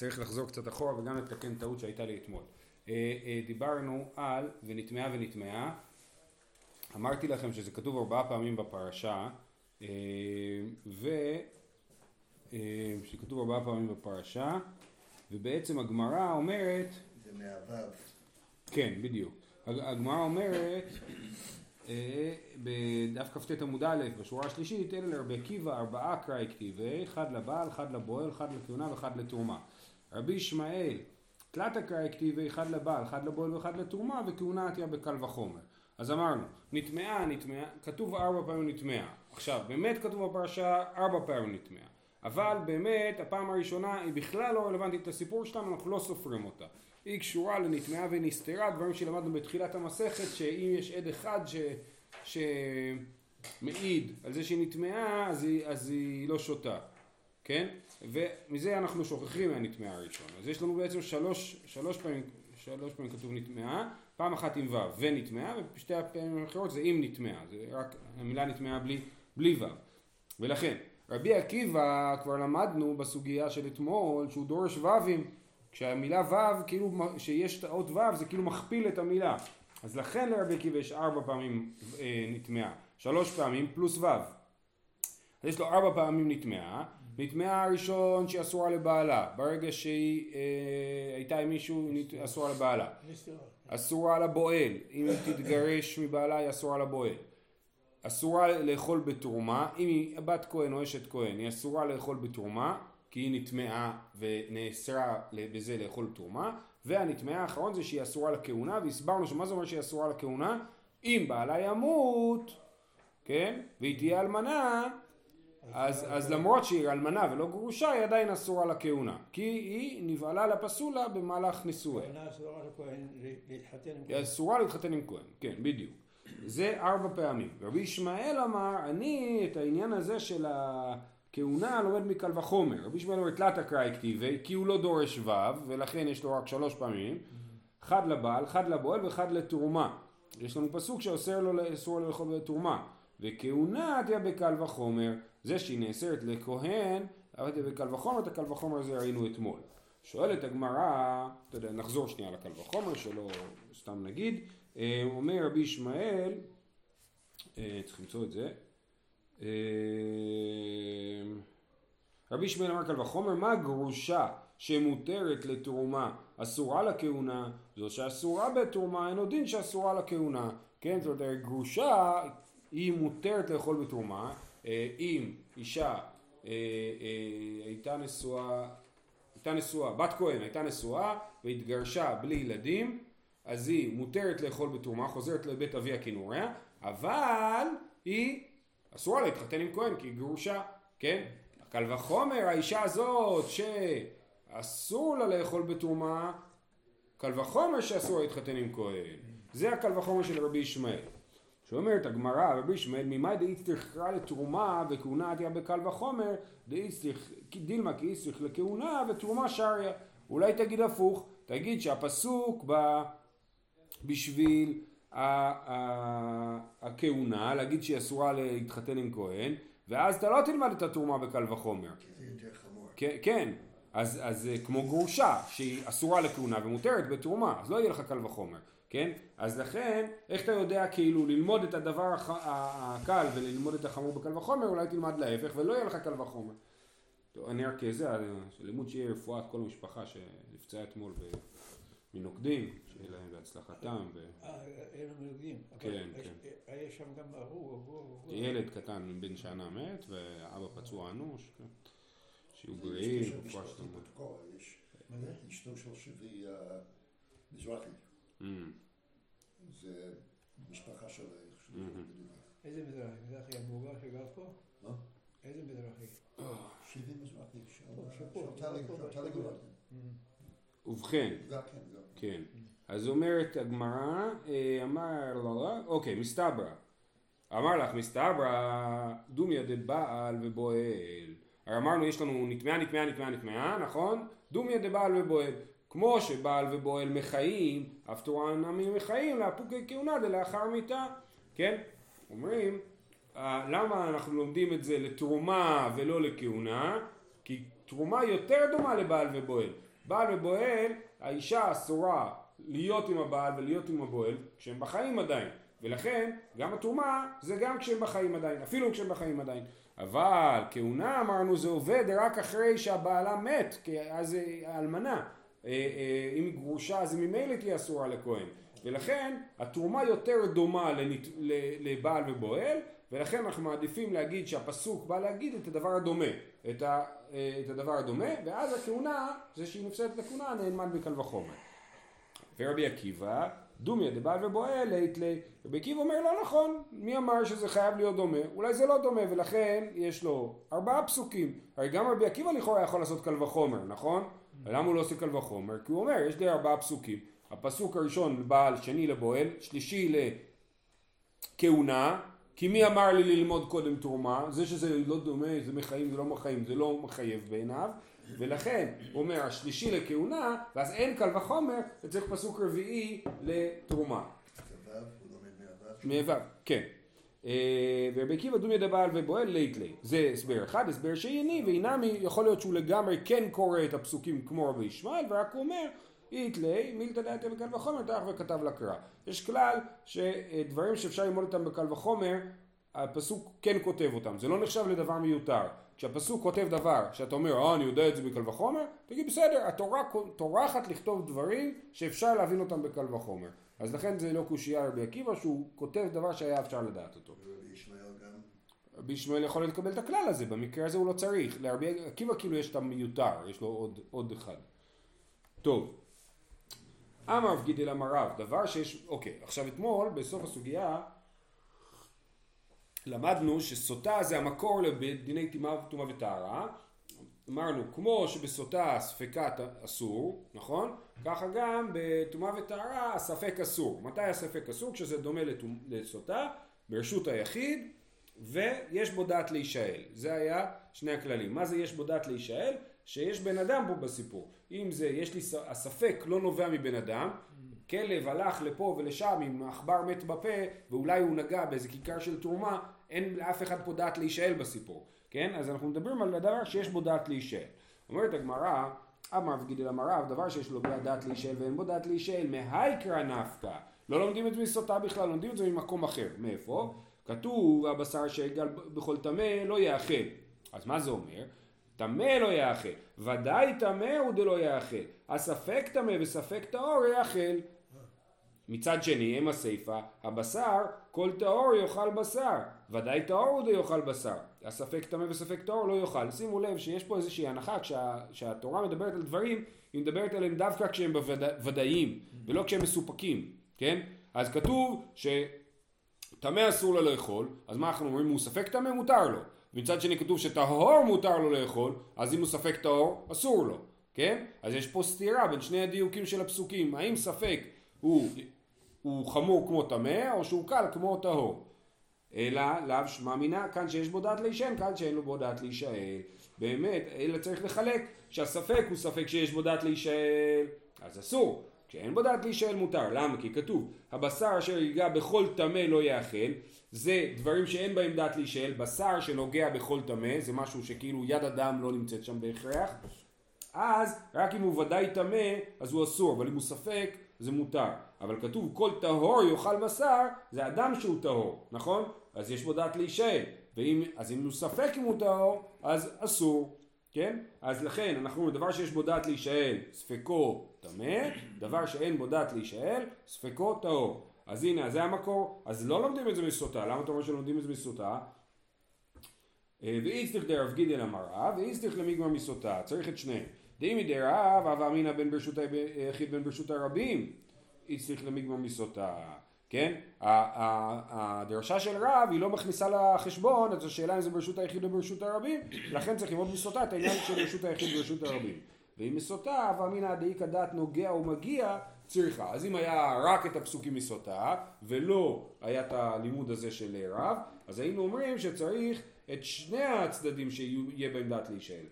צריך לחזור קצת אחורה וגם לתקן טעות שהייתה לי אתמול. אה, אה, דיברנו על ונטמעה ונטמעה, אמרתי לכם שזה כתוב ארבעה פעמים בפרשה, אה, ו... שכתוב ארבעה פעמים בפרשה, ובעצם הגמרא אומרת... זה מהוו. כן, בדיוק. הגמרא אומרת בדף כ"ט עמוד א', בשורה השלישית, אלה לרבי עקיבא ארבעה קראי כתיבי, אחד לבעל, אחד לבועל, אחד לכהונה ואחד לתרומה. רבי ישמעאל, תלת קראי כתיבי, אחד לבעל, אחד לבועל ואחד לתרומה, וכהונה עטיה בקל וחומר. אז אמרנו, נטמעה, נטמעה, כתוב ארבע פעמים נטמעה. עכשיו, באמת כתוב בפרשה ארבע פעמים נטמעה. אבל באמת, הפעם הראשונה היא בכלל לא רלוונטית לסיפור שלנו, אנחנו לא סופרים אותה. היא קשורה לנטמעה ונסתרה, דברים שלמדנו בתחילת המסכת, שאם יש עד אחד ש... שמעיד על זה שהיא נטמעה, אז היא, אז היא לא שותה, כן? ומזה אנחנו שוכחים מהנטמעה הראשונה. אז יש לנו בעצם שלוש, שלוש פעמים, שלוש פעמים כתוב נטמעה, פעם אחת עם ו' ונטמעה, ושתי הפעמים האחרות זה עם נטמעה, זה רק המילה נטמעה בלי, בלי ו'. ולכן, רבי עקיבא כבר למדנו בסוגיה של אתמול שהוא דורש ו"ים כשהמילה ו', כאילו, שיש את האות ו', זה כאילו מכפיל את המילה. אז לכן לרבי עקיבא יש ארבע פעמים אה, נטמעה, שלוש פעמים פלוס ו'. אז יש לו ארבע פעמים נטמעה, נטמעה הראשון שהיא אסורה לבעלה, ברגע שהיא אה, הייתה עם מישהו היא אסורה לבעלה. אסורה לבועל, אם היא תתגרש מבעלה היא אסורה לבועל. אסורה לאכול בתרומה, אם היא בת כהן או אשת כהן, היא אסורה לאכול בתרומה, כי היא נטמעה ונאסרה בזה לאכול תרומה, והנטמעה האחרון זה שהיא אסורה לכהונה, והסברנו שמה זה אומר שהיא אסורה לכהונה? אם בעלה ימות, כן, והיא תהיה אלמנה, אז, אז למרות שהיא אלמנה ולא גרושה, היא עדיין אסורה לכהונה, כי היא נבעלה לפסולה במהלך נישואיה. היא אסורה להתחתן עם כהן, כן, בדיוק. זה ארבע פעמים. רבי ישמעאל אמר, אני את העניין הזה של ה... כהונה לומד מקל וחומר. רבי ישמעאל אומר תלת קראי כתיבי, כי הוא לא דורש ו', ולכן יש לו רק שלוש פעמים. אחד לבעל, אחד לבועל ואחד לתרומה. יש לנו פסוק שאוסר לו לאסור לאכול בתרומה. וכהונה תהיה בקל וחומר, זה שהיא נאסרת לכהן, בקל וחומר, את הקל וחומר הזה ראינו אתמול. שואלת הגמרא, אתה יודע, נחזור שנייה לקל וחומר שלא סתם נגיד, אה, אומר רבי ישמעאל, אה, צריך למצוא את זה, אה, רבי ישמעאל אמר קל וחומר, מה גרושה שמותרת לתרומה? אסורה לכהונה, זו שאסורה בתרומה אין עוד דין שאסורה לכהונה, כן, זאת אומרת גרושה היא מותרת לאכול בתרומה, אם אישה אה, הייתה נשואה, הייתה נשואה, בת כהן הייתה נשואה והתגרשה בלי ילדים, אז היא מותרת לאכול בתרומה, חוזרת לבית אביה כנוריה, אבל היא אסורה להתחתן עם כהן כי היא גרושה, כן? קל וחומר האישה הזאת שאסור לה לאכול בתרומה, קל וחומר שאסור להתחתן עם כהן. זה הקל וחומר של רבי ישמעאל. שאומרת הגמרא, רבי ישמעאל, ממאי דאיצטריכה לתרומה וכהונה עתיה בקל וחומר, דילמה כי איצטריך לכהונה ותרומה שריה. אולי תגיד הפוך, תגיד שהפסוק בא בשביל הכהונה, להגיד שהיא אסורה להתחתן עם כהן, ואז אתה לא תלמד את התרומה בקל וחומר. כן, אז, אז כמו גרושה, שהיא אסורה לכהונה ומותרת בתרומה, אז לא יהיה לך קל וחומר, כן? אז לכן, איך אתה יודע כאילו ללמוד את הדבר הקל וללמוד את החמור בקל וחומר, אולי תלמד להפך ולא יהיה לך קל וחומר. טוב, אני רק זה, לימוד שיהיה רפואת כל המשפחה שנפצעה אתמול מנוקדים, שיהיה להם בהצלחתם. אה, אלה מנוקדים. כן, כן. היה שם גם ההוא, ילד קטן בן שנה מת, ואבא פצוע אנוש, כן. שיהיו בריאים, רפואה שלמה. אשתו של שבי אה, מזרחי. Mm. זה משפחה של איזה מזרחי? מזרחי המבוגר שגר פה? מה? איזה מזרחי? שבעים מזרחי, של טלגורדן. ובכן, כן, אז אומרת הגמרא, אה, אמר לא, אוקיי, מסתברא, אמר לך מסתברא דומיה דבעל ובועל, הרי אמרנו יש לנו נטמעה נטמעה נטמעה נטמעה, נכון? דומיה דבעל ובועל, כמו שבעל ובועל מחיים, אף תורן עמים מחיים לאפוקי כהונה דלאחר מיתה, כן? אומרים, אה, למה אנחנו לומדים את זה לתרומה ולא לכהונה? כי תרומה יותר דומה לבעל ובועל. בעל ובועל, האישה אסורה להיות עם הבעל ולהיות עם הבועל כשהם בחיים עדיין. ולכן גם התרומה זה גם כשהם בחיים עדיין, אפילו כשהם בחיים עדיין. אבל כהונה אמרנו זה עובד רק אחרי שהבעלה מת, כי אז האלמנה, אה, אה, אם היא גרושה אז ממילא תהיה אסורה לכהן. ולכן התרומה יותר דומה לנת... לבעל ובועל, ולכן אנחנו מעדיפים להגיד שהפסוק בא להגיד את הדבר הדומה, את, ה... אה, את הדבר הדומה, ואז הכהונה, זה שהיא נפסדת לכהונה, נאמן בקל וחומר. ורבי עקיבא, דומיה דבעל ובועל לית לי. רבי עקיבא אומר לא נכון, מי אמר שזה חייב להיות דומה? אולי זה לא דומה ולכן יש לו ארבעה פסוקים. הרי גם רבי עקיבא לכאורה יכול לעשות קל וחומר, נכון? למה הוא לא עושה קל וחומר? כי הוא אומר יש לי ארבעה פסוקים. הפסוק הראשון בעל, שני לבועל, שלישי לכהונה, כי מי אמר לי ללמוד קודם תרומה? זה שזה לא דומה, זה מחיים, זה לא מחיים, זה לא מחייב בעיניו. ולכן הוא אומר השלישי לכהונה, ואז אין קל וחומר, וצריך פסוק רביעי לתרומה. מו', כן. אה, ורבי עקיבא דומי דבעל ובועל לית לי. זה הסבר אחד, הסבר שני, ואינמי יכול להיות שהוא לגמרי כן קורא את הפסוקים כמו רבי ישמעאל, ורק הוא אומר איתלי מילתא דעתא בקל וחומר תלך וכתב לקרא. יש כלל שדברים שאפשר ללמוד אותם בקל וחומר, הפסוק כן כותב אותם, זה לא נחשב לדבר מיותר. כשהפסוק כותב דבר שאתה אומר, אה אני יודע את זה בקל וחומר, תגיד בסדר, התורה טורחת לכתוב דברים שאפשר להבין אותם בקל וחומר. אז לכן זה לא קושייה רבי עקיבא שהוא כותב דבר שהיה אפשר לדעת אותו. ורבי ישמעאל גם? רבי ישמעאל יכול לקבל את הכלל הזה, במקרה הזה הוא לא צריך. לרבי עקיבא כאילו יש את המיותר, יש לו עוד, עוד אחד. טוב. אמר רב גידל אמר רב, דבר שיש, אוקיי, עכשיו אתמול בסוף הסוגיה למדנו שסוטה זה המקור לדיני טומאה וטהרה אמרנו כמו שבסוטה ספקת אסור נכון? ככה גם בטומאה וטהרה הספק אסור. מתי הספק אסור? כשזה דומה לסוטה ברשות היחיד ויש בו דעת להישאל. זה היה שני הכללים. מה זה יש בו דעת להישאל? שיש בן אדם פה בסיפור. אם זה יש לי הספק לא נובע מבן אדם כלב הלך לפה ולשם עם עכבר מת בפה ואולי הוא נגע באיזה כיכר של תרומה, אין לאף אחד פה דעת להישאל בסיפור, כן? אז אנחנו מדברים על הדבר שיש בו דעת להישאל. אומרת הגמרא, אמר וגידל אמר רב, דבר שיש לו דעת להישאל ואין בו דעת להישאל, מהייקרא נפקא. לא לומדים את זה מסוטה בכלל, לומדים את זה ממקום אחר. מאיפה? כתוב הבשר שיגל בכל טמא לא יאכל. אז מה זה אומר? טמא לא יאכל. ודאי טמא הוא דלא יאכל. הספק טמא וספק טהור יאכל. מצד שני, אם הסיפה, הבשר, כל טהור יאכל בשר, ודאי טהור הוא לא יאכל בשר, הספק טמא וספק טהור לא יאכל. שימו לב שיש פה איזושהי הנחה, כשהתורה מדברת על דברים, היא מדברת עליהם דווקא כשהם ודאיים, ולא כשהם מסופקים, כן? אז כתוב שטמא אסור לו לאכול, אז מה אנחנו אומרים? הוא ספק טמא מותר לו. מצד שני כתוב שטהור מותר לו לאכול, אז אם הוא ספק טהור, אסור לו, כן? אז יש פה סתירה בין שני הדיוקים של הפסוקים, האם ספק הוא הוא חמור כמו טמא או שהוא קל כמו טהור. אלא לאו שמע מינה, כאן שיש בו דעת להישן, כאן שאין לו בו דעת להישאל. באמת, אלא צריך לחלק שהספק הוא ספק שיש בו דעת להישאל, אז אסור. כשאין בו דעת להישאל מותר. למה? כי כתוב, הבשר אשר ייגע בכל טמא לא יאכל. זה דברים שאין בהם דעת להישאל. בשר שנוגע בכל טמא, זה משהו שכאילו יד אדם לא נמצאת שם בהכרח. אז רק אם הוא ודאי טמא, אז הוא אסור, אבל אם הוא ספק, זה מותר. אבל כתוב כל טהור יאכל בשר, זה אדם שהוא טהור, נכון? אז יש בו דעת להישאל. ואם, אז אם הוא ספק אם הוא טהור, אז אסור, כן? אז לכן אנחנו דבר שיש בו דעת להישאל, ספקו טמא, דבר שאין בו דעת להישאל, ספקו טהור. אז הנה, זה המקור. אז לא לומדים את זה מסוטה. למה אתה אומר שלומדים את זה מסוטה? אה, ואיצטריך דרב גידל רב, ואיצטריך למיגמר מסוטה. צריך את שניהם. דאמי דרב, אב אמינא בן ברשות היחיד בן ברשות הרבים. צריך למגמר מסוטה, כן? הדרשה של רב היא לא מכניסה לחשבון את השאלה אם זה ברשות היחיד או ברשות הרבים, לכן צריך ללמוד מסוטה את העניין של ברשות היחיד ברשות הרבים. ואם מסוטה, ואמינא דאיכא דעת נוגע ומגיע, צריכה. אז אם היה רק את הפסוקים מסוטה, ולא היה את הלימוד הזה של רב, אז היינו אומרים שצריך את שני הצדדים שיהיה בהם דעת להישאל.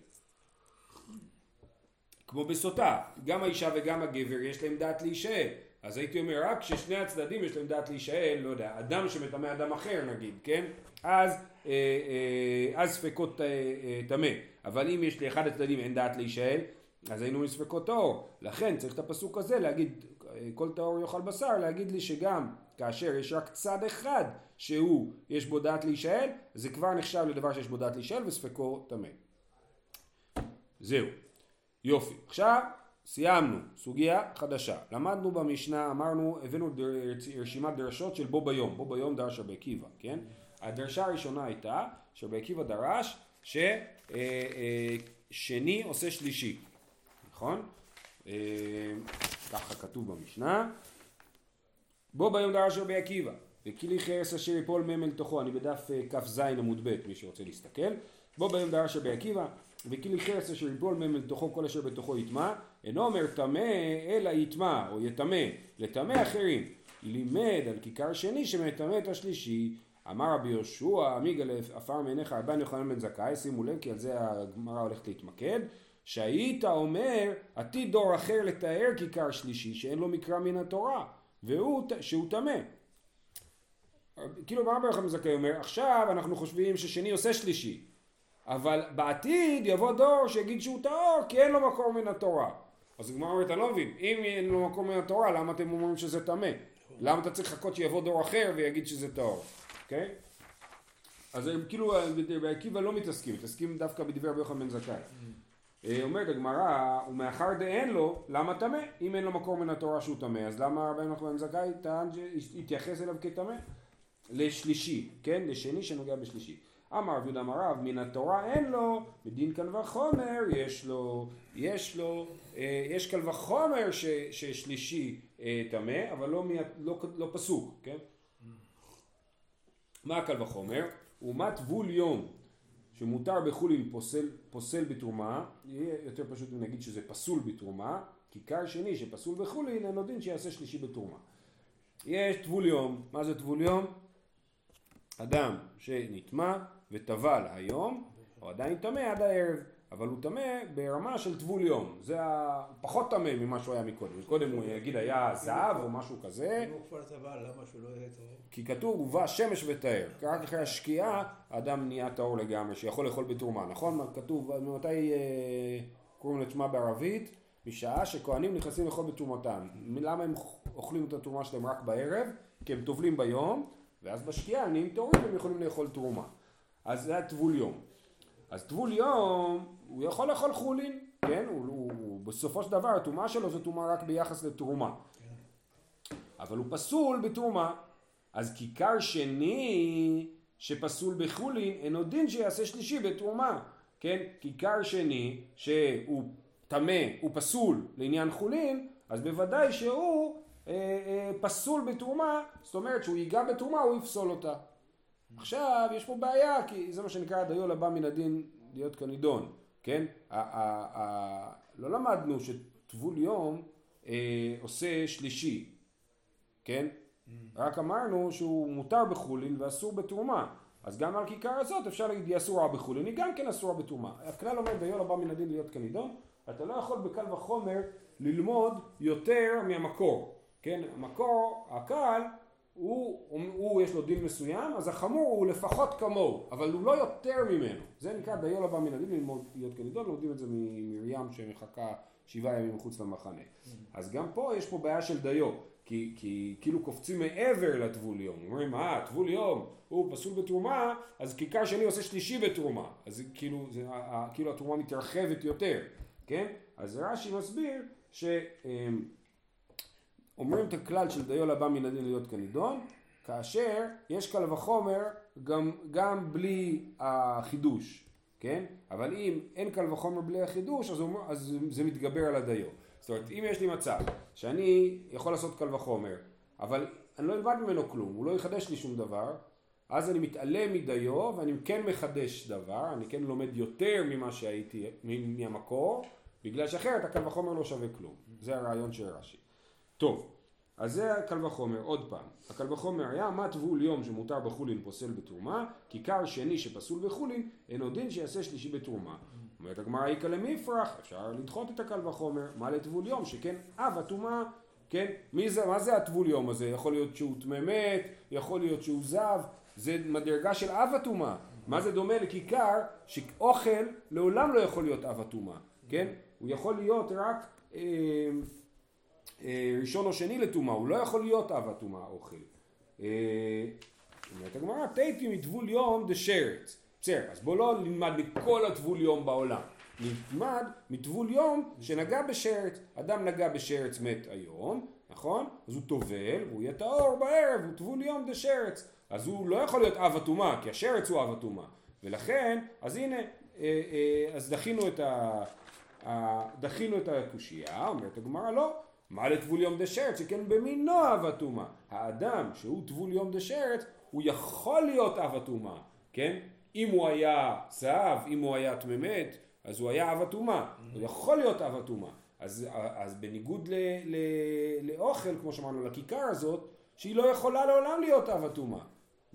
כמו בסוטה, גם האישה וגם הגבר יש להם דעת להישאל. אז הייתי אומר רק כששני הצדדים יש להם דעת להישאל, לא יודע, אדם שמטמא אדם אחר נגיד, כן? אז, אה, אה, אז ספקות אה, טמא. אבל אם יש לאחד הצדדים אין דעת להישאל, אז היינו מספקות טהור. לכן צריך את הפסוק הזה להגיד, כל טהור יאכל בשר, להגיד לי שגם כאשר יש רק צד אחד שהוא, יש בו דעת להישאל, זה כבר נחשב לדבר שיש בו דעת להישאל וספקו טמא. זהו. יופי. עכשיו סיימנו, סוגיה חדשה. למדנו במשנה, אמרנו, הבאנו רשימת דרשות של בו ביום. בו ביום דרש רבי עקיבא, כן? הדרשה הראשונה הייתה שרבי עקיבא דרש ששני אה, אה, עושה שלישי, נכון? אה, ככה כתוב במשנה. בו ביום דרש רבי עקיבא, וכלי חרס אשר יפול מם אל תוכו, אני בדף כ"ז עמוד ב', מי שרוצה להסתכל. בו ביום דרש רבי עקיבא, וכלי חרס אשר יפול מם אל תוכו כל אשר בתוכו יטמע, אינו אומר טמא אלא יטמע או יטמא, לטמא אחרים. לימד על כיכר שני שמטמא את השלישי. אמר רבי יהושע, עמיגה עפר מעיניך רבן יוחנן בן זכאי, שימו לב כי על זה הגמרא הולכת להתמקד, שהיית אומר עתיד דור אחר לתאר כיכר שלישי שאין לו מקרא מן התורה, והוא, שהוא טמא. כאילו מה רבי יוחנן בן זכאי אומר, עכשיו אנחנו חושבים ששני עושה שלישי, אבל בעתיד יבוא דור שיגיד שהוא טהור כי אין לו מקור מן התורה. אז הגמרא אומרת, אני לא מבין, אם אין לו מקום מן התורה, למה אתם אומרים שזה טמא? למה אתה צריך לחכות שיבוא דור אחר ויגיד שזה טהור, אוקיי? אז הם כאילו, בעקיבא לא מתעסקים, מתעסקים דווקא בדבר רבי יוחנן בן זכאי. אה, אומרת הגמרא, ומאחר דאין לו, למה טמא? אם אין לו מקור מן התורה שהוא טמא, אז למה רבי יוחנן בן זכאי טען שהתייחס אליו כטמא? לשלישי, כן? לשני שנוגע בשלישי. אמר רבי יהודה אמר רב, מן התורה אין לו, מדין קל וחומר יש לו, יש לו, אה, יש קל וחומר ש, ששלישי אה, טמא, אבל לא, לא, לא פסוק, כן? מה קל וחומר? ומה טבול יום שמותר בחולין פוסל, פוסל בתרומה, יהיה יותר פשוט אם נגיד שזה פסול בתרומה, כיכר שני שפסול בחולין, אין עוד דין שיעשה שלישי בתרומה. יש טבול יום, מה זה טבול יום? אדם שנטמע וטבל היום, הוא עדיין טמא עד הערב, אבל הוא טמא ברמה של טבול יום, זה פחות טמא ממה שהוא היה מקודם, קודם הוא יגיד היה זהב או משהו כזה, אם הוא כבר טבל, למה שהוא לא יהיה טהור? כי כתוב הובא שמש וטהר, רק אחרי השקיעה האדם נהיה טהור לגמרי, שיכול לאכול בתרומה, נכון? כתוב, ממתי אה, קוראים לתשומה בערבית? משעה שכהנים נכנסים לאכול בתרומתם, למה הם אוכלים את התרומה שלהם רק בערב? כי הם טובלים ביום, ואז בשקיעה הם נהיים טהורים והם יכולים לאכול תרומה. אז זה הטבול יום. אז טבול יום, הוא יכול לאכול חולין, כן? הוא, הוא, הוא בסופו של דבר הטומאה שלו זו טומאה רק ביחס לתרומה. אבל הוא פסול בתרומה. אז כיכר שני שפסול בחולין, אין עוד דין שיעשה שלישי בתרומה. כן? כיכר שני שהוא טמא, הוא פסול לעניין חולין, אז בוודאי שהוא אה, אה, פסול בתרומה, זאת אומרת שהוא ייגע בתרומה הוא יפסול אותה. עכשיו יש פה בעיה כי זה מה שנקרא דיו לבא מן הדין להיות כנידון, כן? לא למדנו שטבול יום אה, עושה שלישי, כן? Mm. רק אמרנו שהוא מותר בחולין ואסור בתרומה. אז גם על כיכר הזאת אפשר להגיד היא אסורה בחולין, היא גם כן אסורה בתרומה. הכלל אומר דיו לבא מן הדין להיות כנידון, אתה לא יכול בקל וחומר ללמוד יותר מהמקור, כן? המקור, הקל הוא, הוא, הוא יש לו דין מסוים, אז החמור הוא לפחות כמוהו, אבל הוא לא יותר ממנו. זה נקרא דיו לבא מן הדין ללמוד להיות כנידון, לומדים את זה ממרים שמחכה שבעה ימים מחוץ למחנה. אז גם פה יש פה בעיה של דיו, כי, כי כאילו קופצים מעבר לטבול יום. אומרים, אה, טבול יום, הוא פסול בתרומה, אז כיכר שני עושה שלישי בתרומה. אז כאילו, זה, כאילו התרומה מתרחבת יותר, כן? אז רש"י מסביר ש... אמ, אומרים את הכלל של דיו לבא מן הדין להיות כנידון, כאשר יש קל וחומר גם, גם בלי החידוש, כן? אבל אם אין קל וחומר בלי החידוש, אז, אומר, אז זה מתגבר על הדיו. זאת אומרת, אם יש לי מצב שאני יכול לעשות קל וחומר, אבל אני לא אלמד ממנו כלום, הוא לא יחדש לי שום דבר, אז אני מתעלם מדיו ואני כן מחדש דבר, אני כן לומד יותר ממה שהייתי, מהמקור, בגלל שאחרת הקל וחומר לא שווה כלום. זה הרעיון של רש"י. טוב, אז זה הקל וחומר, עוד פעם, הקל וחומר היה מה טבול יום שמותר בחולין פוסל בתרומה, כיכר שני שפסול בחולין, אין עוד דין שיעשה שלישי בתרומה. אומרת הגמרא איכא למפרח, אפשר לדחות את הקל וחומר, מה לטבול יום, שכן אב הטומאה, כן, מי זה, מה זה הטבול יום הזה, יכול להיות שהוא טמא יכול להיות שהוא זב, זה מדרגה של אב הטומאה, מה זה דומה לכיכר שאוכל לעולם לא יכול להיות אב הטומאה, כן, הוא יכול להיות רק אה, ראשון או שני לטומאה, הוא לא יכול להיות אב הטומאה אוכל. אה, אומרת הגמרא, תיתי מטבול יום דשרץ. בסדר, אז בואו לא נלמד מכל הטבול יום בעולם. נלמד מטבול יום שנגע בשרץ. אדם נגע בשרץ מת היום, נכון? אז הוא טובל, והוא יהיה טהור בערב, הוא טבול יום דשרץ. אז הוא לא יכול להיות אב הטומאה, כי השרץ הוא אב הטומאה. ולכן, אז הנה, אה, אה, אז דחינו את ה... דחינו את הקושייה, אומרת הגמרא לא, מה לטבול יום דשרץ שכן במינו אב הטומאה. האדם שהוא טבול יום דשרץ הוא יכול להיות אב הטומאה, כן? אם הוא היה צהב, אם הוא היה תממת, אז הוא היה אב הטומאה, הוא יכול להיות אב הטומאה. אז, אז בניגוד ל, ל, לאוכל, כמו שאמרנו, לכיכר הזאת, שהיא לא יכולה לעולם להיות אב הטומאה.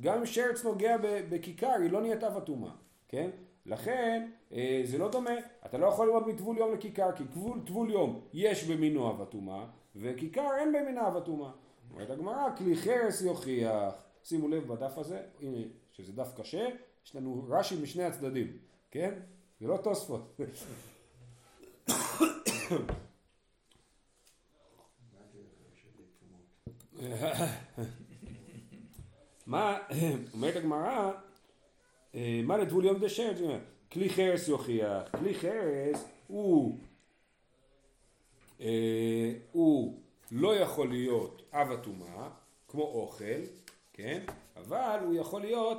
גם אם שרץ נוגע בכיכר, היא לא נהיית אב הטומאה, כן? לכן אה, זה לא דומה, אתה לא יכול לראות מטבול יום לכיכר, כי טבול יום יש במינו אב הטומאה, וכיכר אין במינה אב הטומאה. אומרת הגמרא, כלי חרס יוכיח. שימו לב בדף הזה, הנה, שזה דף קשה, יש לנו רש"י משני הצדדים, כן? זה לא תוספות. מה, אומרת הגמרא, מה לטבול יום דשרת? כלי חרס יוכיח, כלי חרס הוא, אה, הוא לא יכול להיות אב הטומאה, כמו אוכל, כן? אבל הוא יכול להיות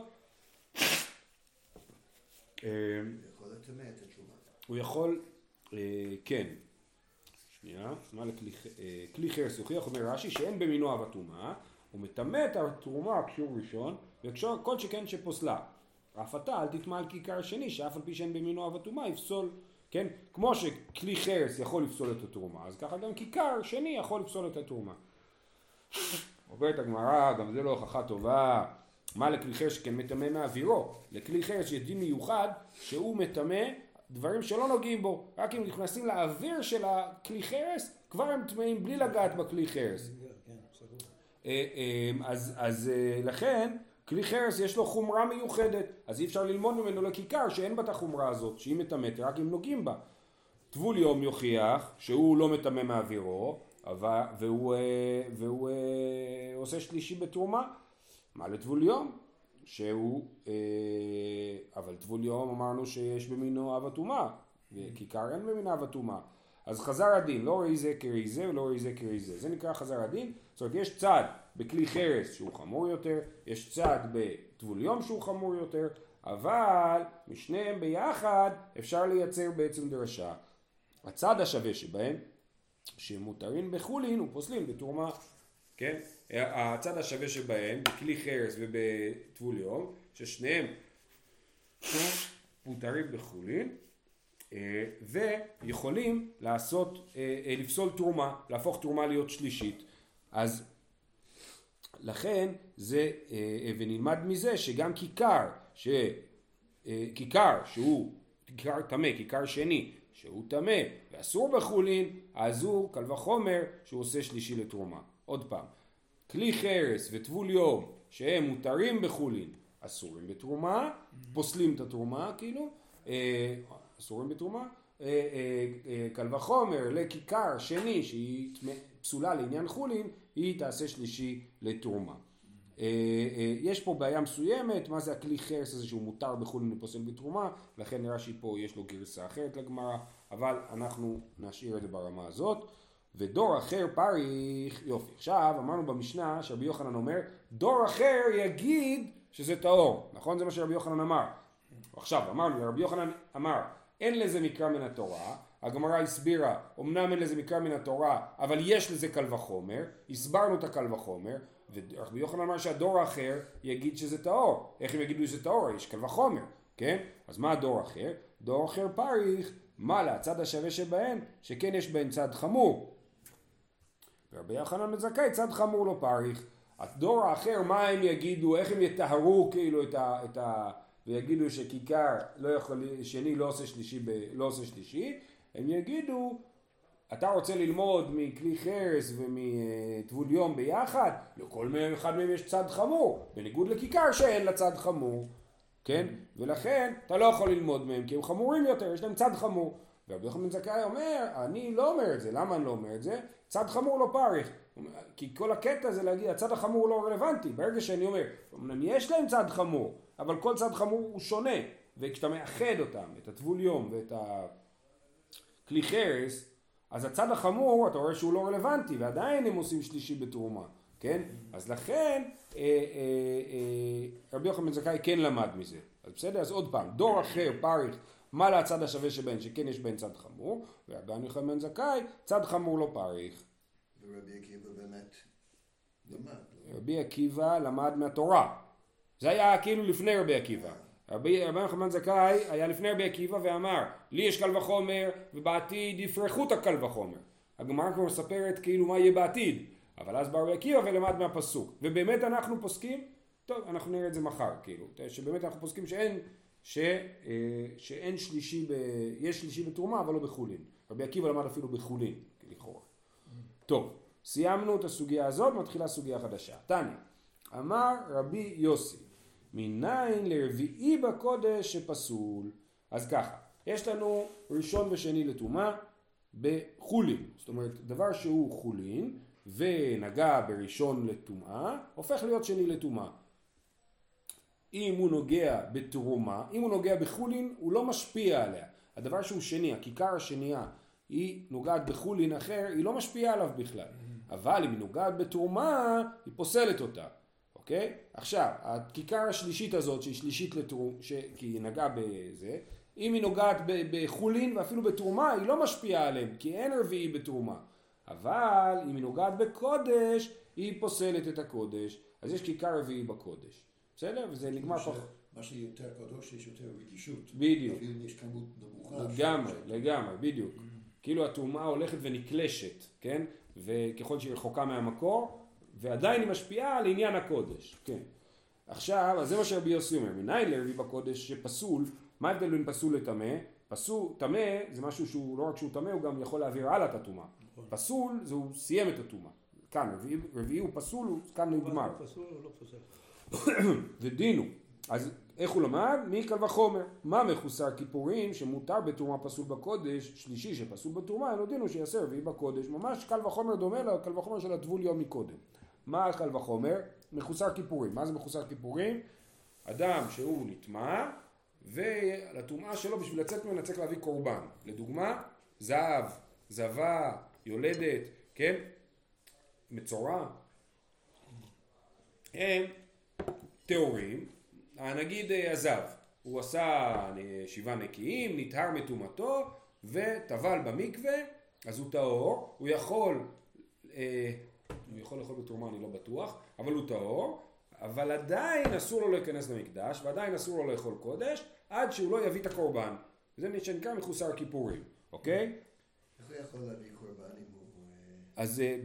אה, הוא יכול, כן, שנייה, מה לכלי, כלי חרס יוכיח, אומר רש"י, שאין במינו אב הטומאה, הוא מטמא את התרומה כשיעור ראשון, וכל שכן שפוסלה. אף אתה אל תטמע על כיכר שני, שאף על פי שאין במינו אב הטומאה יפסול, כן? כמו שכלי חרס יכול לפסול את התרומה, אז ככה גם כיכר שני יכול לפסול את התרומה. עוברת הגמרא, גם זה לא הוכחה טובה. מה לכלי חרס שכן מטמא מאווירו? לכלי חרס יש דין מיוחד שהוא מטמא דברים שלא נוגעים בו, רק אם נכנסים לאוויר של הכלי חרס, כבר הם טמאים בלי לגעת בכלי חרס. אה, אה, אז, אז אה, לכן כלי חרס יש לו חומרה מיוחדת, אז אי אפשר ללמוד ממנו לכיכר שאין בה את החומרה הזאת, שהיא מטמאת רק אם נוגעים בה. טבול יום יוכיח שהוא לא מטמא מאווירו, והוא, והוא עושה שלישי בתרומה. מה לטבול יום? שהוא, אבל טבול יום אמרנו שיש במינו אב הטומאה, וכיכר אין במינו אב הטומאה. אז חזר הדין, לא ראי זה כראי זה ולא ראי זה כראי זה. זה נקרא חזר הדין. זאת אומרת, יש צד בכלי חרס שהוא חמור יותר, יש צד בטבול יום שהוא חמור יותר, אבל משניהם ביחד אפשר לייצר בעצם דרשה. הצד השווה שבהם, שמותרים בחולין ופוסלים בתרומה, כן? הצד השווה שבהם, בכלי חרס ובטבול יום, ששניהם מותרים בחולין, אה, ויכולים לעשות, אה, אה, לפסול תרומה, להפוך תרומה להיות שלישית. אז לכן זה, ונלמד מזה שגם כיכר, ש, כיכר שהוא כיכר טמא, כיכר שני, שהוא טמא ואסור בחולין, אז הוא קל וחומר שהוא עושה שלישי לתרומה. עוד פעם, כלי חרס וטבול יום שהם מותרים בחולין, אסורים בתרומה, פוסלים את התרומה כאילו, אסורים בתרומה, אה, אה, אה, קל וחומר לכיכר שני שהיא פסולה לעניין חולין, היא תעשה שלישי לתרומה. יש פה בעיה מסוימת, מה זה הכלי חרס הזה שהוא מותר בחולין ופוסל בתרומה, לכן נראה שפה יש לו גרסה אחרת לגמרא, אבל אנחנו נשאיר את זה ברמה הזאת. ודור אחר פריך, יופי, עכשיו אמרנו במשנה שרבי יוחנן אומר, דור אחר יגיד שזה טהור, נכון? זה מה שרבי יוחנן אמר. עכשיו אמרנו, רבי יוחנן אמר, אין לזה מקרא מן התורה, הגמרא הסבירה, אמנם אין לזה מקרא מן התורה, אבל יש לזה קל וחומר, הסברנו את הקל וחומר, ורבי יוחנן אמר שהדור האחר יגיד שזה טהור, איך הם יגידו שזה טהור? יש קל וחומר, כן? אז מה הדור האחר? דור אחר פריך, מה לצד השווה שבהן, שכן יש בהן צד חמור. ורבי יוחנן מזכאי צד חמור לא פריך. הדור האחר, מה הם יגידו, איך הם יטהרו כאילו את ה... את ה ויגידו שכיכר לא יכול, שני לא עושה שלישי, ב, לא עושה שלישי, הם יגידו, אתה רוצה ללמוד מכלי חרס ומטבול יום ביחד, לכל אחד מהם יש צד חמור, בניגוד לכיכר שאין לה צד חמור, כן? ולכן אתה לא יכול ללמוד מהם כי הם חמורים יותר, יש להם צד חמור. ורבי יוחנן בן זכאי אומר, אני לא אומר את זה, למה אני לא אומר את זה? צד חמור לא פריך. כי כל הקטע זה להגיד, הצד החמור לא רלוונטי. ברגע שאני אומר, אמנם יש להם צד חמור, אבל כל צד חמור הוא שונה. וכשאתה מאחד אותם, את הטבול יום ואת הכלי חרס, אז הצד החמור, אתה רואה שהוא לא רלוונטי, ועדיין הם עושים שלישי בתרומה, כן? אז לכן, אה, אה, אה, רבי יוחנן בן זכאי כן למד מזה. אז בסדר? אז עוד פעם, דור אחר, פריך, מה להצד השווה שבהן, שכן יש בהן צד חמור, ורבי יוחנן בן זכאי, צד חמור לא פריך. ורבי עקיבא באמת למד. לא? רבי עקיבא למד מהתורה. זה היה כאילו לפני רבי עקיבא. רבי בן זכאי היה לפני רבי עקיבא ואמר לי יש קל וחומר ובעתיד יפרחו את הקל וחומר. הגמרא כבר מספרת כאילו מה יהיה בעתיד אבל אז בא רבי עקיבא ולמד מהפסוק ובאמת אנחנו פוסקים? טוב אנחנו נראה את זה מחר כאילו שבאמת אנחנו פוסקים שאין ש, אה, שאין שלישי ב, יש שלישי בתרומה אבל לא בחולין. רבי עקיבא למד אפילו בחולין לכאורה. טוב סיימנו את הסוגיה הזאת מתחילה סוגיה חדשה. תניא אמר רבי יוסי מניין לרביעי בקודש שפסול. אז ככה, יש לנו ראשון ושני לטומאה בחולין. זאת אומרת, דבר שהוא חולין ונגע בראשון לטומאה, הופך להיות שני לטומאה. אם הוא נוגע בתרומה, אם הוא נוגע בחולין, הוא לא משפיע עליה. הדבר שהוא שני, הכיכר השנייה, היא נוגעת בחולין אחר, היא לא משפיעה עליו בכלל. אבל אם היא נוגעת בתרומה, היא פוסלת אותה. אוקיי? עכשיו, הכיכר השלישית הזאת, שהיא שלישית לתרום, ש... כי היא נגעה בזה, אם היא נוגעת בחולין ואפילו בתרומה, היא לא משפיעה עליהם, כי אין רביעי בתרומה. אבל אם היא נוגעת בקודש, היא פוסלת את הקודש, אז יש כיכר רביעי בקודש. בסדר? וזה נגמר פה. מה שיותר קדוש יש יותר רגישות. בדיוק. אפילו אם יש כמות נמוכה. לגמרי, לגמרי, בדיוק. כאילו הטומאה הולכת ונקלשת, כן? וככל שהיא רחוקה מהמקור, ועדיין היא משפיעה על עניין הקודש, כן. עכשיו, אז זה מה שרבי יוסי אומר, מניין לרבי בקודש שפסול, מה ההבדל בין פסול לטמא? פסול, טמא זה משהו שהוא, לא רק שהוא טמא, הוא גם יכול להעביר הלאה את הטומאה. נכון. פסול זה הוא סיים את הטומאה. כאן, רביעי, רביעי הוא פסול, הוא כאן נגמר. פסול או לא פסול? אז איך הוא למד? מקל וחומר. מה מחוסר כיפורים שמותר בתרומה פסול בקודש, שלישי שפסול בתרומה, אין עוד דינו שיעשה רביעי בקודש. ממש קל וחומר דומה לקל וחומר של הטבול יום מקודם. מה קל וחומר? מחוסר כיפורים. מה זה מחוסר כיפורים? אדם שהוא נטמע ולטומאה שלו בשביל לצאת ממנה צריך להביא קורבן. לדוגמה, זהב, זבה, יולדת, כן? מצורע. הם טהורים, נגיד הזב, הוא עשה שבעה נקיים, נטהר מטומאתו וטבל במקווה, אז הוא טהור, הוא יכול אה, הוא יכול לאכול בתרומה, אני לא בטוח, אבל הוא טהור, אבל עדיין אסור לו להיכנס למקדש, ועדיין אסור לו לאכול קודש, עד שהוא לא יביא את הקורבן. זה שנקרא מחוסר הכיפורים, אוקיי? איך הוא יכול להביא קורבן אם הוא... אה, אז אה,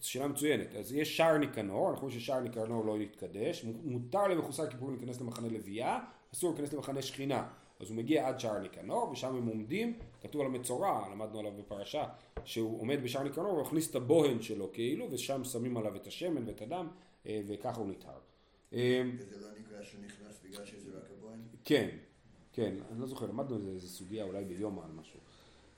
שאלה מצוינת. אז יש שער ניקנור, אנחנו חושבים ששער ניקנור לא יתקדש, מותר למחוסר כיפורים להיכנס למחנה לוויה, אסור להיכנס למחנה שכינה. אז הוא מגיע עד שער ניקנור, ושם הם עומדים, כתוב על המצורע, למדנו עליו בפרשה, שהוא עומד בשער ניקנור, הוא מכניס את הבוהן שלו כאילו, ושם שמים עליו את השמן ואת הדם, אה, וככה הוא נטהר. אה, וזה לא נקרא שנכנס בגלל שזה רק הבוהן? כן, כן, אני לא זוכר, למדנו איזה סוגיה אולי ביום על משהו.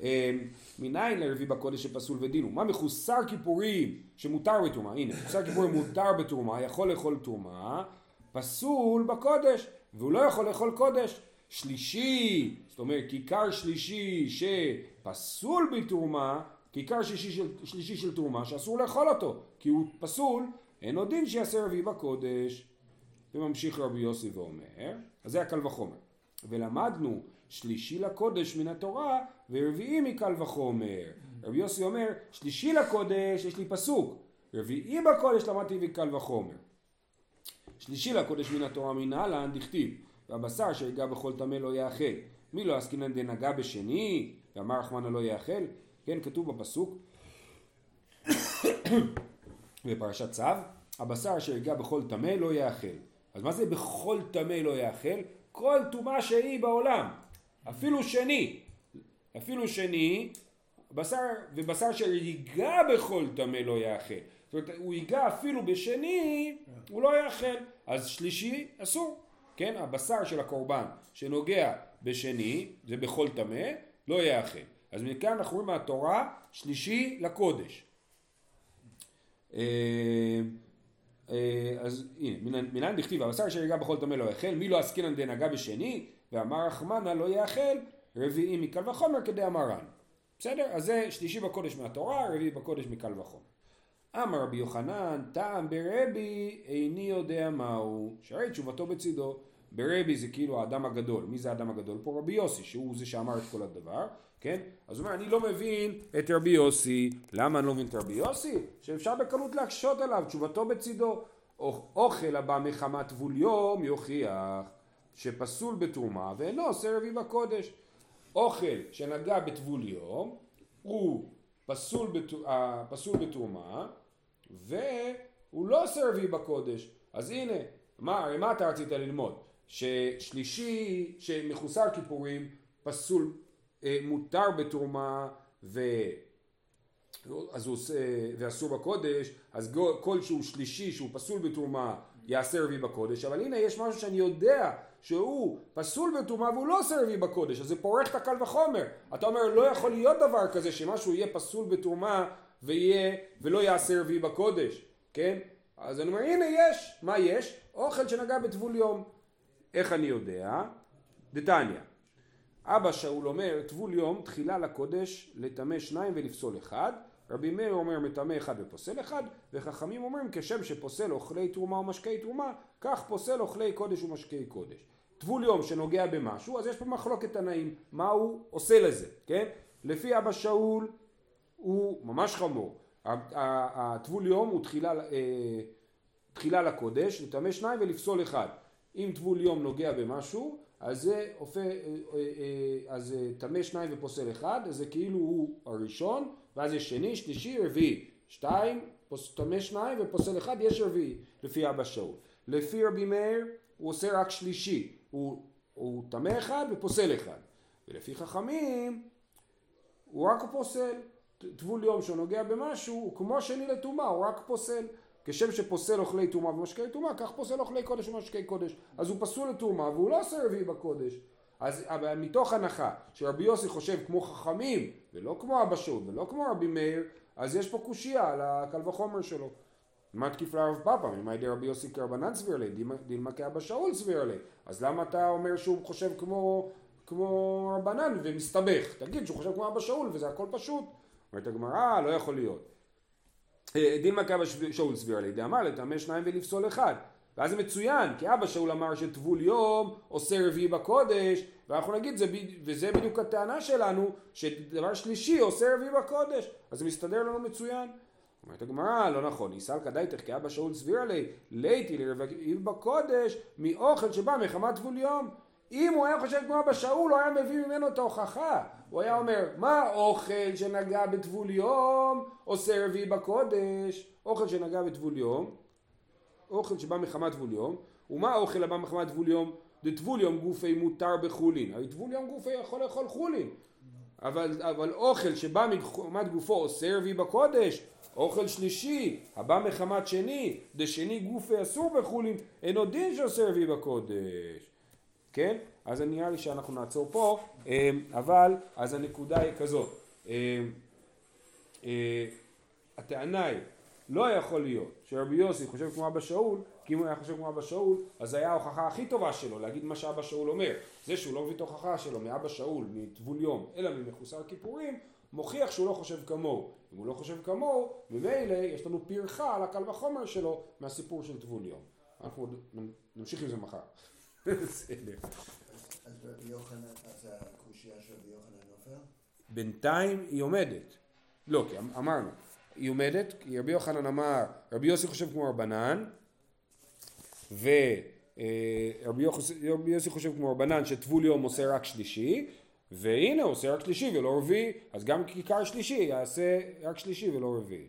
אה, מניין לרביעי בקודש שפסול ודינו? מה מחוסר כיפורים שמותר בתרומה? הנה, מחוסר כיפורים מותר בתרומה, יכול לאכול תרומה, פסול בקודש, והוא לא יכול לאכול קודש. שלישי, זאת אומרת כיכר שלישי שפסול בתרומה, כיכר שלישי של, שלישי של תרומה שאסור לאכול אותו, כי הוא פסול, אין עוד דין שיעשה רביעי בקודש. וממשיך רבי יוסי ואומר, אז זה הקל וחומר. ולמדנו שלישי לקודש מן התורה ורביעי מקל וחומר. רבי יוסי אומר, שלישי לקודש יש לי פסוק, רביעי בקודש למדתי מקל וחומר. שלישי לקודש מן התורה מן אהלן דכתיב והבשר שיגע בכל טמא לא יאכל. מי לא עסקינן דנגע בשני, ואמר רחמנא לא יאכל? כן, כתוב בפסוק בפרשת צו, הבשר שיגע בכל טמא לא יאכל. אז מה זה בכל טמא לא יאכל? כל טומאה שהיא בעולם, אפילו שני, אפילו שני, בשר, ובשר שיגע בכל טמא לא יאכל. זאת אומרת, הוא ייגע אפילו בשני, הוא לא יאכל. אז שלישי, אסור. כן, הבשר של הקורבן שנוגע בשני, זה בכל טמא, לא יאכל. אז מכאן אנחנו רואים מהתורה שלישי לקודש. אה, אה, אז הנה, מנין דכתיב הבשר אשר יגע בכל טמא לא יאכל, מי לא עסקינן דנגע בשני, ואמר רחמנה לא יאכל, רביעי מקל וחומר כדי. בסדר? אז זה שלישי בקודש מהתורה, רביעי בקודש מקל וחומר. אמר רבי יוחנן, טעם ברבי איני יודע מהו, שהרי תשובתו בצידו. ברבי זה כאילו האדם הגדול, מי זה האדם הגדול פה? רבי יוסי, שהוא זה שאמר את כל הדבר, כן? אז הוא אומר, אני לא מבין את רבי יוסי, למה אני לא מבין את רבי יוסי? שאפשר בקלות להקשות עליו, תשובתו בצידו. אוכל הבא מחמת טבול יום יוכיח שפסול בתרומה ואינו עושה רבי בקודש. אוכל שנגע בטבול יום הוא פסול, בת... אה, פסול בתרומה והוא לא עושה רביעי בקודש. אז הנה, מה, מה אתה רצית ללמוד? ששלישי, שמחוסר כיפורים, פסול, אה, מותר בתרומה ו... אז הוא עושה, ואסור בקודש, אז כל שהוא שלישי שהוא פסול בתרומה יעשה רביעי בקודש, אבל הנה יש משהו שאני יודע שהוא פסול בתרומה והוא לא עושה רביעי בקודש, אז זה פורך את הקל וחומר. אתה אומר לא יכול להיות דבר כזה שמשהו יהיה פסול בתרומה ויהיה, ולא יעשה רביעי בקודש, כן? אז אני אומר הנה יש, מה יש? אוכל שנגע בטבול יום. איך אני יודע? דתניא. אבא שאול אומר טבול יום תחילה לקודש לטמא שניים ולפסול אחד רבי מאיר אומר מטמא אחד ופוסל אחד וחכמים אומרים כשם שפוסל אוכלי תרומה ומשקי תרומה כך פוסל אוכלי קודש ומשקי קודש טבול יום שנוגע במשהו אז יש פה מחלוקת תנאים מה הוא עושה לזה כן לפי אבא שאול הוא ממש חמור הטבול יום הוא תחילה, אה, תחילה לקודש לטמא שניים ולפסול אחד אם טבול יום נוגע במשהו אז זה הופך, אה, אה, אז טמא שניים ופוסל אחד, אז זה כאילו הוא הראשון, ואז יש שני, שלישי, רביעי. שתיים, טמא שניים ופוסל אחד, יש רביעי, לפי אבא שאול. לפי רבי מאיר, הוא עושה רק שלישי, הוא טמא אחד ופוסל אחד. ולפי חכמים, הוא רק פוסל. טבול יום שנוגע במשהו, הוא כמו שני לטומאה, הוא רק פוסל. כשם שפוסל אוכלי טומאה ומשקי טומאה, כך פוסל אוכלי קודש ומשקי קודש. אז הוא פסול לטומאה והוא לא עושה רביעי בקודש. אז אבל מתוך הנחה שרבי יוסי חושב כמו חכמים ולא כמו אבא שאול ולא כמו רבי מאיר, אז יש פה קושייה על הקל וחומר שלו. מה תקיף לרב פאפא? ממאי רבי יוסי כרבנן סביר לי, דילמה כאבא שאול סביר לי. אז למה אתה אומר שהוא חושב כמו, כמו רבנן ומסתבך? תגיד שהוא חושב כמו אבא שאול וזה הכל פשוט. אומרת הגמרא, לא יכול להיות. דילמה כאבא שאול סביר לי, דאמר לטמא שניים ולפסול אחד. ואז זה מצוין, כי אבא שאול אמר שטבול יום עושה רביעי בקודש, ואנחנו נגיד, זה, וזה בדיוק הטענה שלנו, שדבר שלישי עושה רביעי בקודש, אז זה מסתדר לנו מצוין. אומרת הגמרא, לא נכון, יסל כדאיתך כי אבא שאול סביר לי, ליתי לרביעי בקודש, מאוכל שבא מחמת טבול יום. אם הוא היה חושב כמו אבא שאול, הוא היה מביא ממנו את ההוכחה. הוא היה אומר, מה אוכל שנגע בטבול יום עושה רביעי בקודש? אוכל שנגע בטבול יום, אוכל שבא מחמת טבול יום, ומה האוכל הבא מחמת טבול יום? דטבול יום גופי מותר בחולין. הרי טבול יום גופי יכול לאכול חולין. אבל, אבל אוכל שבא מחמת גופו עושה רביעי בקודש, אוכל שלישי, הבא מחמת שני, דשני גופי אסור בחולין, אינו דין שעושה רביעי בקודש. כן? אז נראה לי שאנחנו נעצור פה, אמ, אבל אז הנקודה היא כזאת, אמ, אה, הטענה היא, לא יכול להיות שרבי יוסי חושב כמו אבא שאול, כי אם הוא היה חושב כמו אבא שאול, אז זה היה ההוכחה הכי טובה שלו, להגיד מה שאבא שאול אומר. זה שהוא לא מביא את ההוכחה שלו מאבא שאול, מטבול יום, אלא ממחוסר כיפורים, מוכיח שהוא לא חושב כמוהו. אם הוא לא חושב כמוהו, ממילא יש לנו פרחה על הקל וחומר שלו מהסיפור של טבול יום. אנחנו נמשיך עם זה מחר. בסדר. אז רבי יוחנן, אז הקושייה של רבי יוחנן נופל? בינתיים היא עומדת. לא, כי אמ- אמרנו, היא עומדת, כי רבי יוחנן אמר, רבי יוסי חושב כמו רבנן, ורבי יוסי חושב כמו רבנן שטבול יום עושה רק שלישי, והנה הוא עושה רק שלישי ולא רביעי, אז גם כיכר שלישי יעשה רק שלישי ולא רביעי.